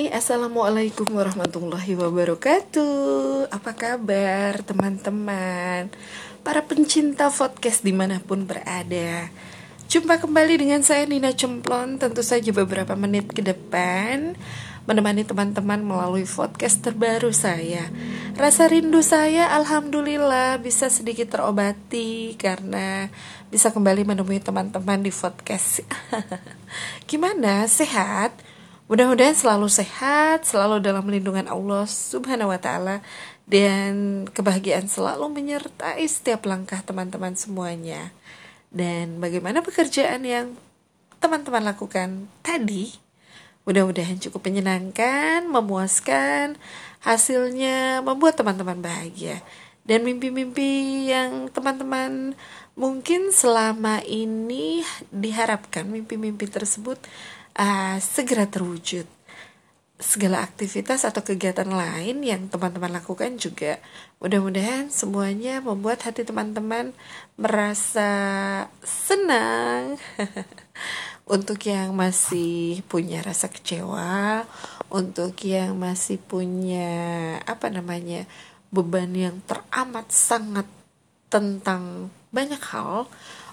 Hai, Assalamualaikum warahmatullahi wabarakatuh. Apa kabar teman-teman? Para pencinta podcast di mana pun berada. Jumpa kembali dengan saya Nina Cemplon. Tentu saja beberapa menit ke depan Menemani teman-teman melalui podcast terbaru saya. Rasa rindu saya Alhamdulillah bisa sedikit terobati Karena bisa kembali menemui teman-teman di podcast. Gimana? Sehat? Mudah-mudahan selalu sehat, selalu dalam lindungan Allah Subhanahu wa taala dan kebahagiaan selalu menyertai setiap langkah teman-teman semuanya. Dan bagaimana pekerjaan yang teman-teman lakukan tadi? Mudah-mudahan cukup menyenangkan, memuaskan, hasilnya membuat teman-teman bahagia. Dan mimpi-mimpi yang teman-teman mungkin selama ini diharapkan mimpi-mimpi tersebut uh, segera terwujud. Segala aktivitas atau kegiatan lain yang teman-teman lakukan juga mudah-mudahan semuanya membuat hati teman-teman merasa senang. untuk yang masih punya rasa kecewa, untuk yang masih punya apa namanya beban yang teramat sangat tentang banyak hal,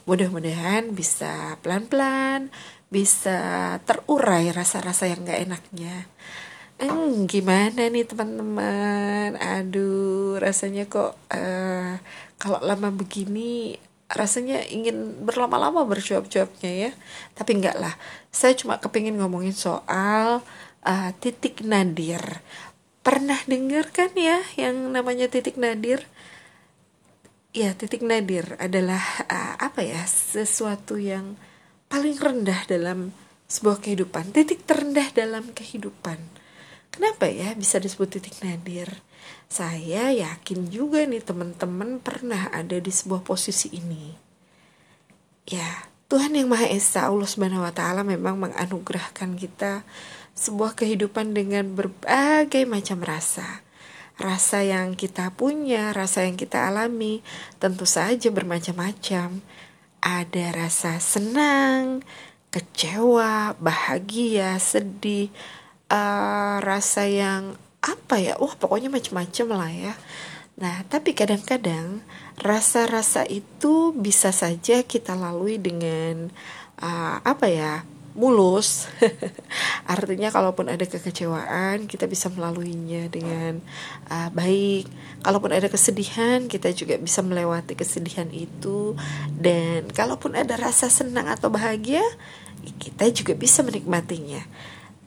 mudah-mudahan bisa pelan-pelan bisa terurai rasa-rasa yang gak enaknya. Hmm, gimana nih teman-teman? Aduh, rasanya kok uh, kalau lama begini rasanya ingin berlama-lama bercuap-cuapnya ya. Tapi enggak lah. Saya cuma kepingin ngomongin soal uh, titik nadir. Pernah dengar kan ya yang namanya titik nadir? Ya, titik nadir adalah uh, apa ya? Sesuatu yang paling rendah dalam sebuah kehidupan, titik terendah dalam kehidupan. Kenapa ya bisa disebut titik nadir? Saya yakin juga nih teman-teman pernah ada di sebuah posisi ini. Ya, Tuhan yang Maha Esa Allah Subhanahu wa taala memang menganugerahkan kita sebuah kehidupan dengan berbagai macam rasa. Rasa yang kita punya, rasa yang kita alami, tentu saja bermacam-macam ada rasa senang, kecewa, bahagia, sedih, uh, rasa yang apa ya? Wah, pokoknya macam-macam lah ya. Nah, tapi kadang-kadang rasa-rasa itu bisa saja kita lalui dengan uh, apa ya? Mulus. Artinya kalaupun ada kekecewaan, kita bisa melaluinya dengan uh, baik. Kalaupun ada kesedihan, kita juga bisa melewati kesedihan itu. Dan kalaupun ada rasa senang atau bahagia, kita juga bisa menikmatinya.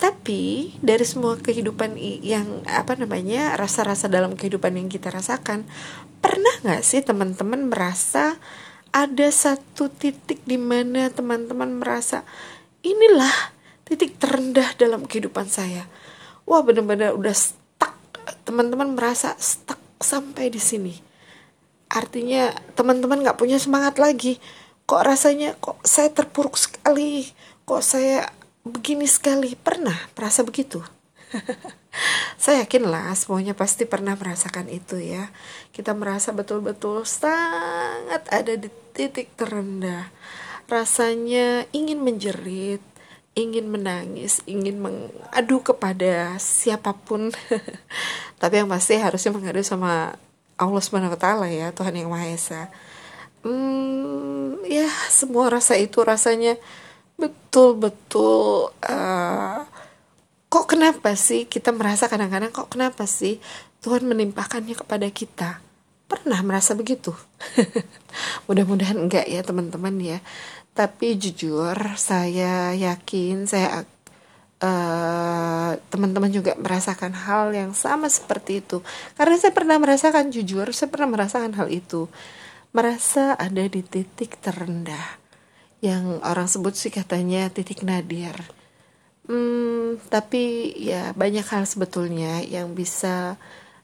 Tapi dari semua kehidupan yang apa namanya rasa-rasa dalam kehidupan yang kita rasakan, pernah nggak sih teman-teman merasa ada satu titik di mana teman-teman merasa inilah titik terendah dalam kehidupan saya. Wah benar-benar udah stuck. Teman-teman merasa stuck sampai di sini. Artinya teman-teman gak punya semangat lagi. Kok rasanya kok saya terpuruk sekali. Kok saya begini sekali. Pernah merasa begitu? saya yakin lah semuanya pasti pernah merasakan itu ya. Kita merasa betul-betul sangat ada di titik terendah rasanya ingin menjerit, ingin menangis, ingin mengadu kepada siapa pun. Tapi yang pasti harusnya mengadu sama Allah Subhanahu taala ya, Tuhan yang Maha Esa. Hmm, ya semua rasa itu rasanya betul-betul uh, kok kenapa sih kita merasa kadang-kadang kok kenapa sih Tuhan menimpakannya kepada kita? Pernah merasa begitu? Mudah-mudahan enggak ya teman-teman ya tapi jujur saya yakin saya uh, teman-teman juga merasakan hal yang sama seperti itu. Karena saya pernah merasakan jujur saya pernah merasakan hal itu. Merasa ada di titik terendah. Yang orang sebut sih katanya titik nadir. Hmm, tapi ya banyak hal sebetulnya yang bisa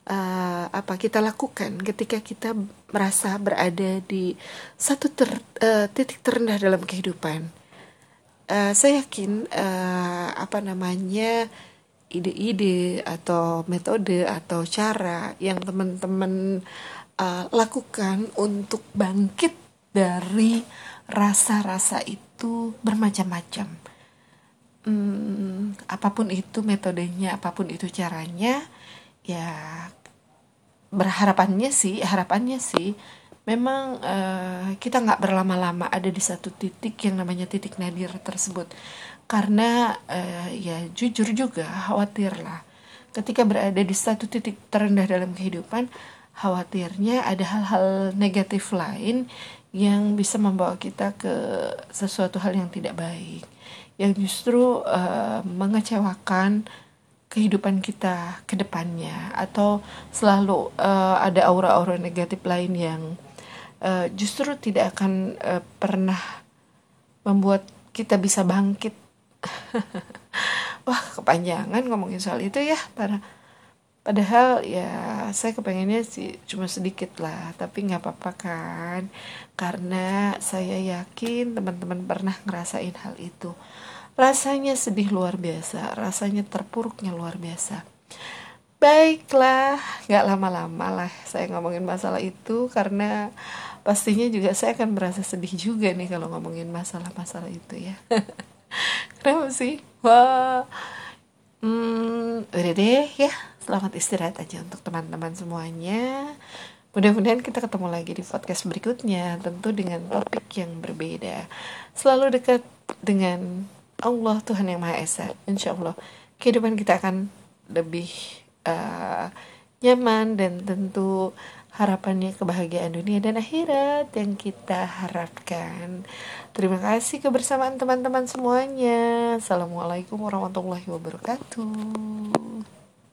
uh, apa kita lakukan ketika kita merasa berada di satu ter, uh, titik terendah dalam kehidupan. Uh, saya yakin uh, apa namanya ide-ide atau metode atau cara yang teman-teman uh, lakukan untuk bangkit dari rasa-rasa itu bermacam-macam. Hmm, apa apa pun itu metodenya apa pun itu caranya ya berharapannya sih harapannya sih memang uh, kita nggak berlama-lama ada di satu titik yang namanya titik nadir tersebut. Karena uh, ya jujur juga khawatir lah ketika berada di satu titik terendah dalam kehidupan khawatirnya ada hal-hal negatif lain yang bisa membawa kita ke sesuatu hal yang tidak baik. Yang justru uh, mengecewakan kehidupan kita ke depannya atau selalu uh, ada aura-aura negatif lain yang uh, justru tidak akan uh, pernah membuat kita bisa bangkit. Wah, kepanjangan ngomongin soal itu ya, para padahal ya saya kepengennya sih cuma sedikit lah tapi nggak apa-apa kan karena saya yakin teman-teman pernah ngerasain hal itu rasanya sedih luar biasa rasanya terpuruknya luar biasa. Baiklah nggak lama-lama lah saya ngomongin masalah itu karena pastinya juga saya akan merasa sedih juga nih kalau ngomongin masalah-masalah itu ya. Kenapa sih? Wah. Hmm, udah deh ya selamat istirahat aja untuk teman-teman semuanya. Mudah-mudahan kita ketemu lagi di podcast berikutnya tentu dengan topik yang berbeda. Selalu dekat dengan Allah Tuhan yang Maha Esa Insya Allah kehidupan kita akan lebih uh, nyaman dan tentu harapannya kebahagiaan dunia dan akhirat yang kita harapkan. Terima kasih kebersamaan teman-teman semuanya. Assalamualaikum warahmatullahi wabarakatuh.